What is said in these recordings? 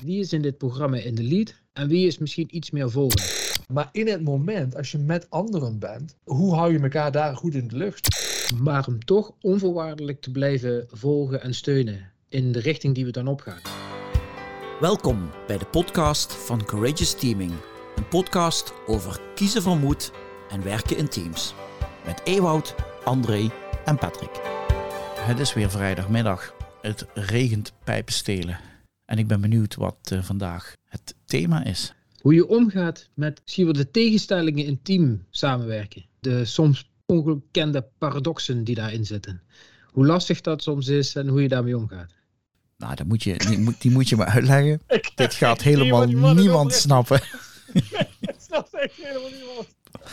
Wie is in dit programma in de lead en wie is misschien iets meer volgend? Maar in het moment, als je met anderen bent, hoe hou je elkaar daar goed in de lucht? Maar hem toch onvoorwaardelijk te blijven volgen en steunen in de richting die we dan opgaan. Welkom bij de podcast van Courageous Teaming. Een podcast over kiezen van moed en werken in teams. Met Ewout, André en Patrick. Het is weer vrijdagmiddag. Het regent pijpenstelen. En ik ben benieuwd wat uh, vandaag het thema is. Hoe je omgaat met zie je de tegenstellingen in team samenwerken. De soms ongekende paradoxen die daarin zitten. Hoe lastig dat soms is en hoe je daarmee omgaat. Nou, dat moet je, die, moet, die moet je maar uitleggen. Dit gaat helemaal niemand snappen. snap echt helemaal niemand.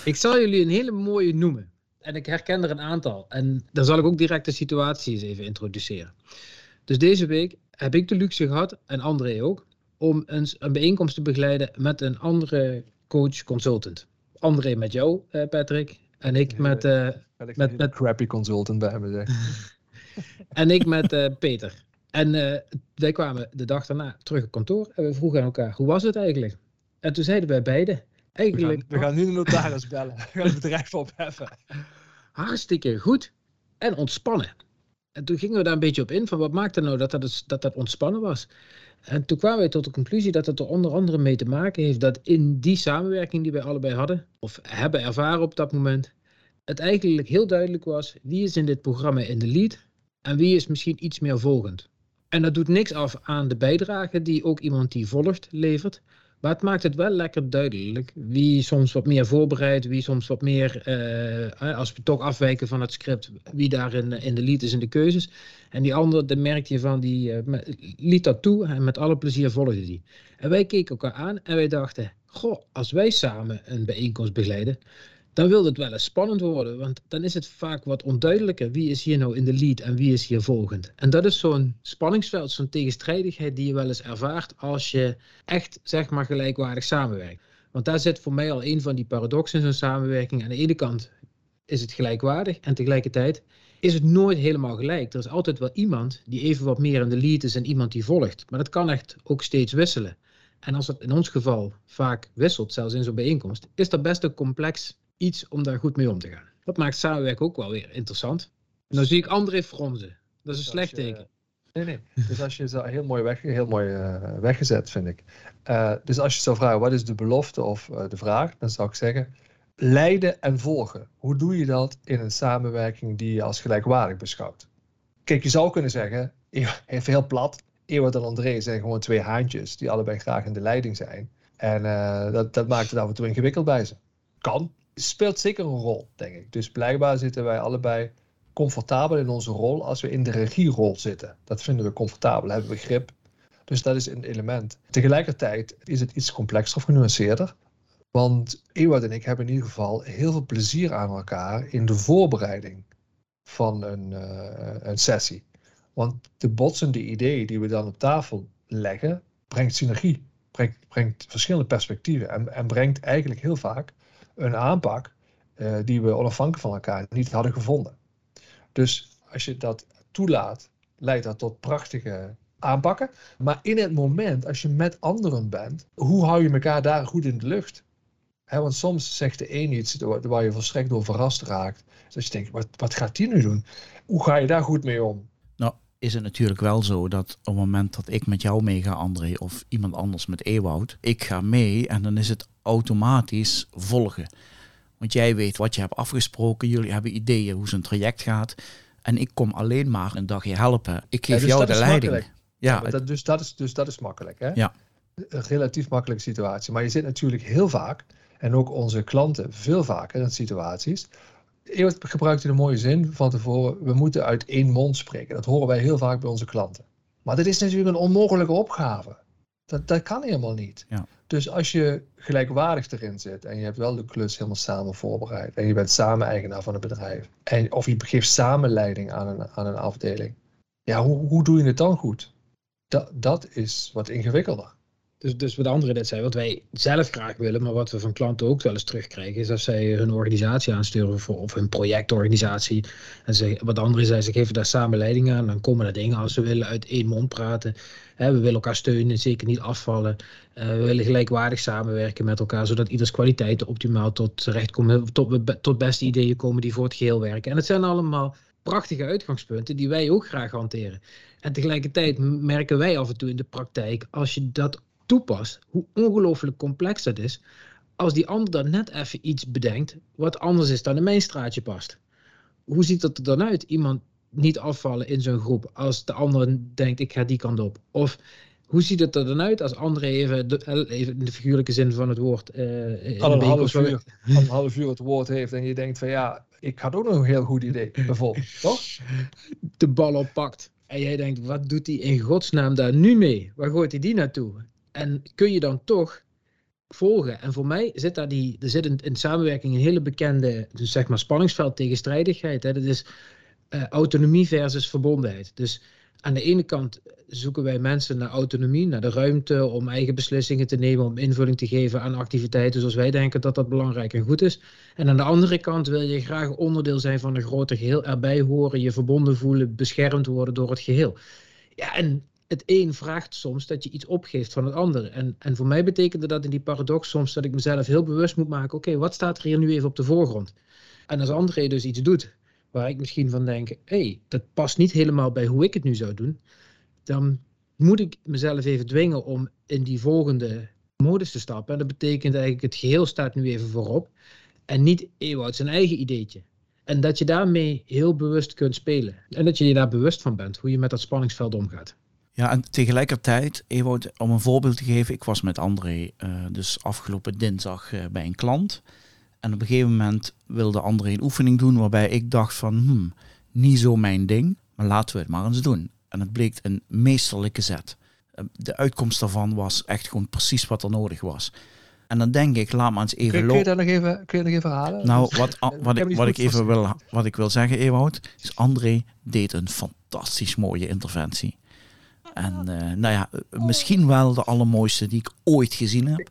Ik zal jullie een hele mooie noemen. En ik herken er een aantal. En dan zal ik ook direct de situatie eens even introduceren. Dus deze week heb ik de luxe gehad, en André ook, om een, een bijeenkomst te begeleiden met een andere coach consultant. André met jou, uh, Patrick. En ik met... Uh, met, met crappy consultant bij hem zeggen. en ik met uh, Peter. En wij kwamen de dag daarna terug op kantoor en we vroegen aan elkaar, hoe was het eigenlijk? En toen zeiden wij beiden, eigenlijk... We gaan, we gaan nu de notaris bellen. We gaan het bedrijf opheffen. Hartstikke goed en ontspannen. En toen gingen we daar een beetje op in van wat maakte nou dat dat, dat, dat ontspannen was. En toen kwamen wij tot de conclusie dat het er onder andere mee te maken heeft dat in die samenwerking die wij allebei hadden, of hebben ervaren op dat moment, het eigenlijk heel duidelijk was wie is in dit programma in de lead en wie is misschien iets meer volgend. En dat doet niks af aan de bijdrage die ook iemand die volgt levert. Maar het maakt het wel lekker duidelijk wie soms wat meer voorbereidt, wie soms wat meer, uh, als we toch afwijken van het script, wie daar in, de lead is in de keuzes. En die andere, dan merkte je van, die uh, liet dat toe en met alle plezier volgde die. En wij keken elkaar aan en wij dachten, goh, als wij samen een bijeenkomst begeleiden, dan wil het wel eens spannend worden. Want dan is het vaak wat onduidelijker. Wie is hier nou in de lead en wie is hier volgend? En dat is zo'n spanningsveld, zo'n tegenstrijdigheid die je wel eens ervaart als je echt, zeg maar, gelijkwaardig samenwerkt. Want daar zit voor mij al een van die paradoxen in zo'n samenwerking. Aan de ene kant is het gelijkwaardig en tegelijkertijd is het nooit helemaal gelijk. Er is altijd wel iemand die even wat meer in de lead is en iemand die volgt. Maar dat kan echt ook steeds wisselen. En als het in ons geval vaak wisselt, zelfs in zo'n bijeenkomst, is dat best een complex iets om daar goed mee om te gaan. Dat maakt samenwerken ook wel weer interessant. En dan zie ik André fronzen. Dat is een slecht teken. Nee, nee. Dus als je zo heel mooi, weg, heel mooi uh, weggezet, vind ik. Uh, dus als je zou vragen, wat is de belofte of uh, de vraag? Dan zou ik zeggen, leiden en volgen. Hoe doe je dat in een samenwerking die je als gelijkwaardig beschouwt? Kijk, je zou kunnen zeggen, even heel plat, Ewart en André zijn gewoon twee haantjes die allebei graag in de leiding zijn. En dat, dat maakt het af en toe ingewikkeld bij ze. Kan, speelt zeker een rol, denk ik. Dus blijkbaar zitten wij allebei comfortabel in onze rol als we in de regierol zitten. Dat vinden we comfortabel, hebben we grip. Dus dat is een element. Tegelijkertijd is het iets complexer of genuanceerder. Want Ewart en ik hebben in ieder geval heel veel plezier aan elkaar in de voorbereiding van een, uh, een sessie. Want de botsende ideeën die we dan op tafel leggen, brengt synergie, brengt, brengt verschillende perspectieven en, en brengt eigenlijk heel vaak een aanpak uh, die we onafhankelijk van elkaar niet hadden gevonden. Dus als je dat toelaat, leidt dat tot prachtige aanpakken. Maar in het moment, als je met anderen bent, hoe hou je elkaar daar goed in de lucht? Want soms zegt de een iets waar je volstrekt door verrast raakt. Dus je denkt, wat, wat gaat die nu doen? Hoe ga je daar goed mee om? Is het natuurlijk wel zo dat op het moment dat ik met jou meega, André, of iemand anders met Ewoud, ik ga mee en dan is het automatisch volgen. Want jij weet wat je hebt afgesproken, jullie hebben ideeën hoe zo'n traject gaat. En ik kom alleen maar een dagje helpen. Ik geef dus jou de leiding. Ja, ja dat, dus, dat is, dus dat is makkelijk. Hè? Ja. Een relatief makkelijke situatie. Maar je zit natuurlijk heel vaak, en ook onze klanten veel vaker in situaties. Eeuwig gebruikte een mooie zin van tevoren, we moeten uit één mond spreken. Dat horen wij heel vaak bij onze klanten. Maar dat is natuurlijk een onmogelijke opgave. Dat, dat kan helemaal niet. Ja. Dus als je gelijkwaardig erin zit en je hebt wel de klus helemaal samen voorbereid en je bent samen eigenaar van het bedrijf en, of je geeft samen leiding aan een, aan een afdeling, ja, hoe, hoe doe je het dan goed? Dat, dat is wat ingewikkelder. Dus, dus wat anderen net zei, wat wij zelf graag willen, maar wat we van klanten ook wel eens terugkrijgen, is als zij hun organisatie aansturen of hun projectorganisatie. En ze, wat anderen zei, ze geven daar samen leiding aan, dan komen er dingen als ze willen uit één mond praten. we willen elkaar steunen, zeker niet afvallen. Uh, we willen gelijkwaardig samenwerken met elkaar, zodat ieders kwaliteiten optimaal tot terecht komen, tot, tot beste ideeën komen die voor het geheel werken. En het zijn allemaal prachtige uitgangspunten die wij ook graag hanteren. En tegelijkertijd merken wij af en toe in de praktijk, als je dat toepast, hoe ongelooflijk complex dat is, als die ander dan net even iets bedenkt wat anders is dan in mijn straatje past. Hoe ziet dat er dan uit? Iemand niet afvallen in zo'n groep als de ander denkt ik ga die kant op. Of hoe ziet het er dan uit als André even, de, even in de figuurlijke zin van het woord... Al, een half uur, een half uur het woord heeft en je denkt van ja, ik had ook nog een heel goed idee, bijvoorbeeld, toch? De bal oppakt. En jij denkt, wat doet hij in godsnaam daar nu mee? Waar gooit hij die naartoe? En kun je dan toch volgen? En voor mij zit daar die, er zit in, in samenwerking een hele bekende dus zeg maar spanningsveld tegenstrijdigheid. Hè? Dat is uh, autonomie versus verbondenheid. Dus aan de ene kant zoeken wij mensen naar autonomie, naar de ruimte om eigen beslissingen te nemen, om invulling te geven aan activiteiten zoals wij denken dat dat belangrijk en goed is. En aan de andere kant wil je graag onderdeel zijn van een groter geheel, erbij horen, je verbonden voelen, beschermd worden door het geheel. Ja, en het een vraagt soms dat je iets opgeeft van het ander. En, en voor mij betekende dat in die paradox soms dat ik mezelf heel bewust moet maken: oké, wat staat er hier nu even op de voorgrond? En als André dus iets doet waar ik misschien van denk: hé, hey, dat past niet helemaal bij hoe ik het nu zou doen, dan moet ik mezelf even dwingen om in die volgende modus te stappen. En dat betekent eigenlijk: het geheel staat nu even voorop en niet Ewout zijn eigen ideetje. En dat je daarmee heel bewust kunt spelen. En dat je je daar bewust van bent, hoe je met dat spanningsveld omgaat. Ja, en tegelijkertijd, Ewout, om een voorbeeld te geven, ik was met André uh, dus afgelopen dinsdag uh, bij een klant. En op een gegeven moment wilde André een oefening doen waarbij ik dacht van, hmm, niet zo mijn ding, maar laten we het maar eens doen. En het bleek een meesterlijke zet. Uh, de uitkomst daarvan was echt gewoon precies wat er nodig was. En dan denk ik, laat maar eens even lopen. Kun je dat nog even, kun je nog even halen? Nou, wat, wat, ik, wat ik even wil, wat ik wil zeggen, Ewout, is André deed een fantastisch mooie interventie. En uh, nou ja, misschien wel de allermooiste die ik ooit gezien heb.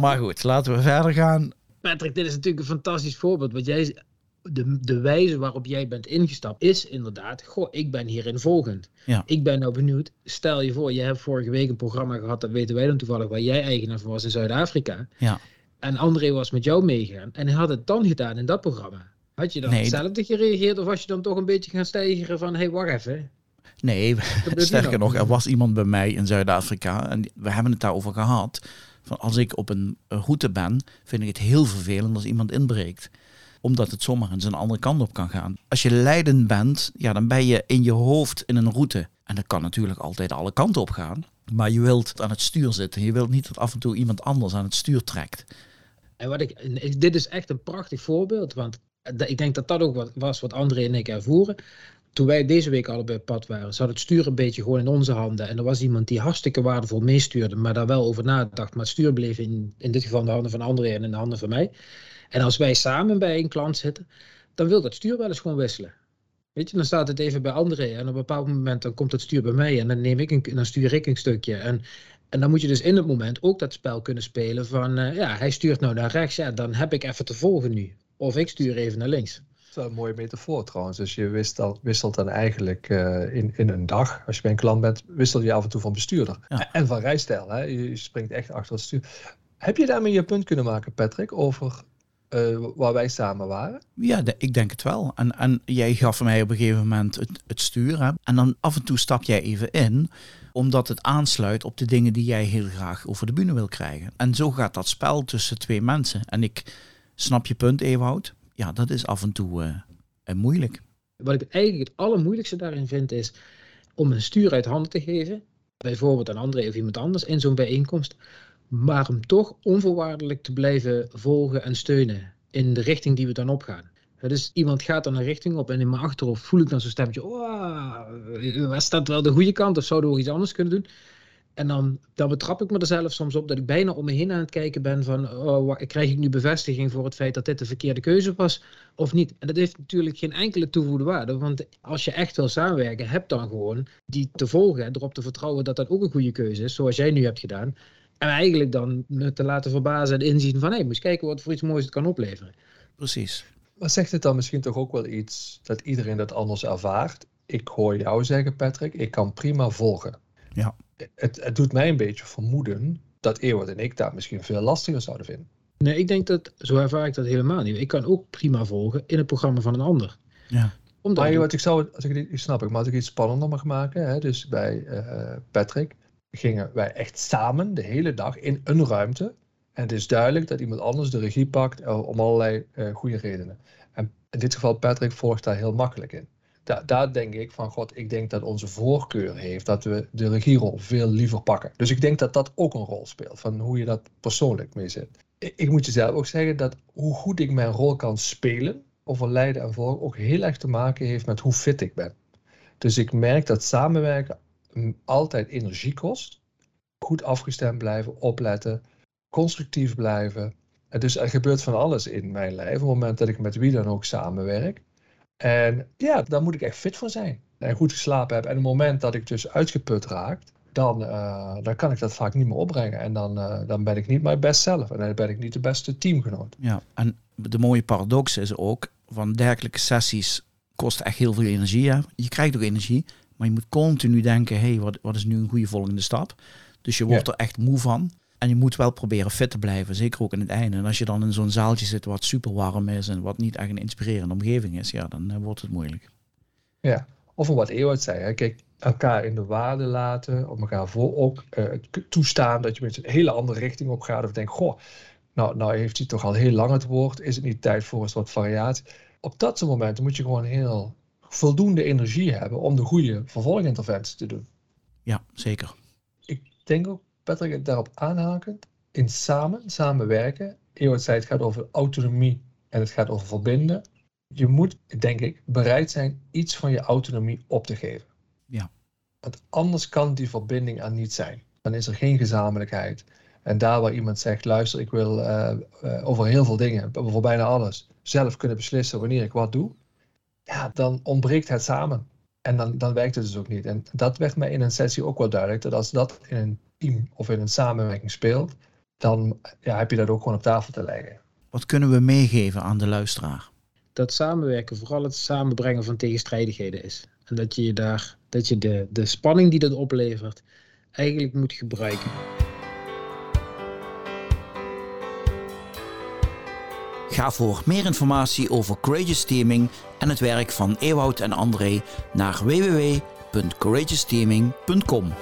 Maar goed, laten we verder gaan. Patrick, dit is natuurlijk een fantastisch voorbeeld. Wat jij, de, de wijze waarop jij bent ingestapt is inderdaad, goh, ik ben hierin volgend. Ja. Ik ben nou benieuwd, stel je voor, je hebt vorige week een programma gehad, dat weten wij dan toevallig, waar jij eigenaar van was in Zuid-Afrika. Ja. En André was met jou meegegaan en hij had het dan gedaan in dat programma. Had je dan hetzelfde gereageerd of was je dan toch een beetje gaan stijgen van, hé, hey, wacht even, Nee, sterker nog, er was iemand bij mij in Zuid-Afrika en we hebben het daarover gehad. Van als ik op een route ben, vind ik het heel vervelend als iemand inbreekt omdat het zomaar eens een andere kant op kan gaan. Als je leidend bent, ja, dan ben je in je hoofd in een route. En dat kan natuurlijk altijd alle kanten op gaan. Maar je wilt aan het stuur zitten. Je wilt niet dat af en toe iemand anders aan het stuur trekt. En wat ik, dit is echt een prachtig voorbeeld. Want ik denk dat dat ook wat was wat André en ik ervoeren toen wij deze week allebei op pad waren, zat het stuur een beetje gewoon in onze handen. En er was iemand die hartstikke waardevol meestuurde, maar daar wel over nadacht. Maar het stuur bleef in, in dit geval in de handen van André en in de handen van mij. En als wij samen bij een klant zitten, dan wil dat stuur wel eens gewoon wisselen. Weet je, dan staat het even bij André en op een bepaald moment dan komt het stuur bij mij en dan, neem ik een, dan stuur ik een stukje. En, en dan moet je dus in het moment ook dat spel kunnen spelen van, uh, ja, hij stuurt nou naar rechts, ja, dan heb ik even te volgen nu. Of ik stuur even naar links. Dat is een mooie metafoor trouwens. Dus je wisselt, wisselt dan eigenlijk uh, in, in een dag, als je bij een klant bent, wisselt je af en toe van bestuurder. En van rijstijl. Hè? Je springt echt achter het stuur. Heb je daarmee je punt kunnen maken, Patrick, over uh, waar wij samen waren? Ja, de, ik denk het wel. En, en jij gaf mij op een gegeven moment het, het stuur. Hè? En dan af en toe stap jij even in omdat het aansluit op de dingen die jij heel graag over de bühne wil krijgen. En zo gaat dat spel tussen twee mensen. En ik snap je punt, Ewout ja, dat is af en toe uh, moeilijk. Wat ik eigenlijk het allermoeilijkste daarin vind, is om een stuur uit handen te geven. Bijvoorbeeld aan André of iemand anders in zo'n bijeenkomst. Maar hem toch onvoorwaardelijk te blijven volgen en steunen in de richting die we dan opgaan. Dus iemand gaat dan een richting op en in mijn achterhoofd voel ik dan zo'n stemmetje. Oh, dat wel de goede kant of zouden we iets anders kunnen doen? En dan, dan betrap ik me er zelf soms op dat ik bijna om me heen aan het kijken ben van, oh, krijg ik nu bevestiging voor het feit dat dit de verkeerde keuze was of niet? En dat heeft natuurlijk geen enkele toevoegde waarde, want als je echt wil samenwerken, heb dan gewoon die te volgen en erop te vertrouwen dat dat ook een goede keuze is, zoals jij nu hebt gedaan. En eigenlijk dan me te laten verbazen en inzien van, hé, hey, moet kijken wat voor iets moois het kan opleveren. Precies. Maar zegt het dan misschien toch ook wel iets dat iedereen dat anders ervaart? Ik hoor jou zeggen, Patrick, ik kan prima volgen. Ja. Het, het doet mij een beetje vermoeden dat Ewout en ik dat misschien veel lastiger zouden vinden. Nee, ik denk dat, zo ervaar ik dat helemaal niet. Ik kan ook prima volgen in het programma van een ander. Ja. Omdat maar ik zou, als ik, snap ik, maar als ik iets spannender mag maken, hè, dus bij uh, Patrick gingen wij echt samen de hele dag in een ruimte. En het is duidelijk dat iemand anders de regie pakt eh, om allerlei uh, goede redenen. En in dit geval Patrick volgt daar heel makkelijk in daar denk ik van, god, ik denk dat onze voorkeur heeft dat we de regierol veel liever pakken. Dus ik denk dat dat ook een rol speelt, van hoe je dat persoonlijk mee zit. Ik, ik moet je zelf ook zeggen dat hoe goed ik mijn rol kan spelen, over leiden en volgen, ook heel erg te maken heeft met hoe fit ik ben. Dus ik merk dat samenwerken altijd energie kost. Goed afgestemd blijven, opletten, constructief blijven. En dus er gebeurt van alles in mijn lijf. Op het moment dat ik met wie dan ook samenwerk, en ja, daar moet ik echt fit voor zijn. En goed geslapen heb. En op het moment dat ik dus uitgeput raak, dan, uh, dan kan ik dat vaak niet meer opbrengen. En dan, uh, dan ben ik niet mijn best zelf. En dan ben ik niet de beste teamgenoot. Ja, en de mooie paradox is ook, van dergelijke sessies kost echt heel veel energie. Hè? Je krijgt ook energie, maar je moet continu denken, hé, hey, wat, wat is nu een goede volgende stap? Dus je wordt er echt moe van. En je moet wel proberen fit te blijven, zeker ook in het einde. En als je dan in zo'n zaaltje zit wat super warm is en wat niet echt een inspirerende omgeving is, ja, dan uh, wordt het moeilijk. Ja, of wat Ewout zei, hè? kijk, elkaar in de waarde laten, op elkaar voor ook uh, toestaan dat je met een hele andere richting op gaat. Of denkt, goh, nou, nou heeft hij toch al heel lang het woord, is het niet tijd voor eens wat variatie? Op dat soort momenten moet je gewoon heel voldoende energie hebben om de goede vervolginterventie te doen. Ja, zeker. Ik denk ook Patrick, daarop aanhakend, in samen, samenwerken. Zei het gaat over autonomie en het gaat over verbinden. Je moet, denk ik, bereid zijn iets van je autonomie op te geven. Ja. Want anders kan die verbinding er niet zijn. Dan is er geen gezamenlijkheid. En daar waar iemand zegt, luister, ik wil uh, uh, over heel veel dingen, voor bijna alles, zelf kunnen beslissen wanneer ik wat doe. Ja, dan ontbreekt het samen. En dan, dan werkt het dus ook niet. En dat werd mij in een sessie ook wel duidelijk, dat als dat in een team of in een samenwerking speelt, dan ja, heb je dat ook gewoon op tafel te leggen. Wat kunnen we meegeven aan de luisteraar? Dat samenwerken vooral het samenbrengen van tegenstrijdigheden is. En dat je daar, dat je de, de spanning die dat oplevert, eigenlijk moet gebruiken. Ga voor meer informatie over Courageous Teaming en het werk van Ewout en André naar www.courageousteaming.com.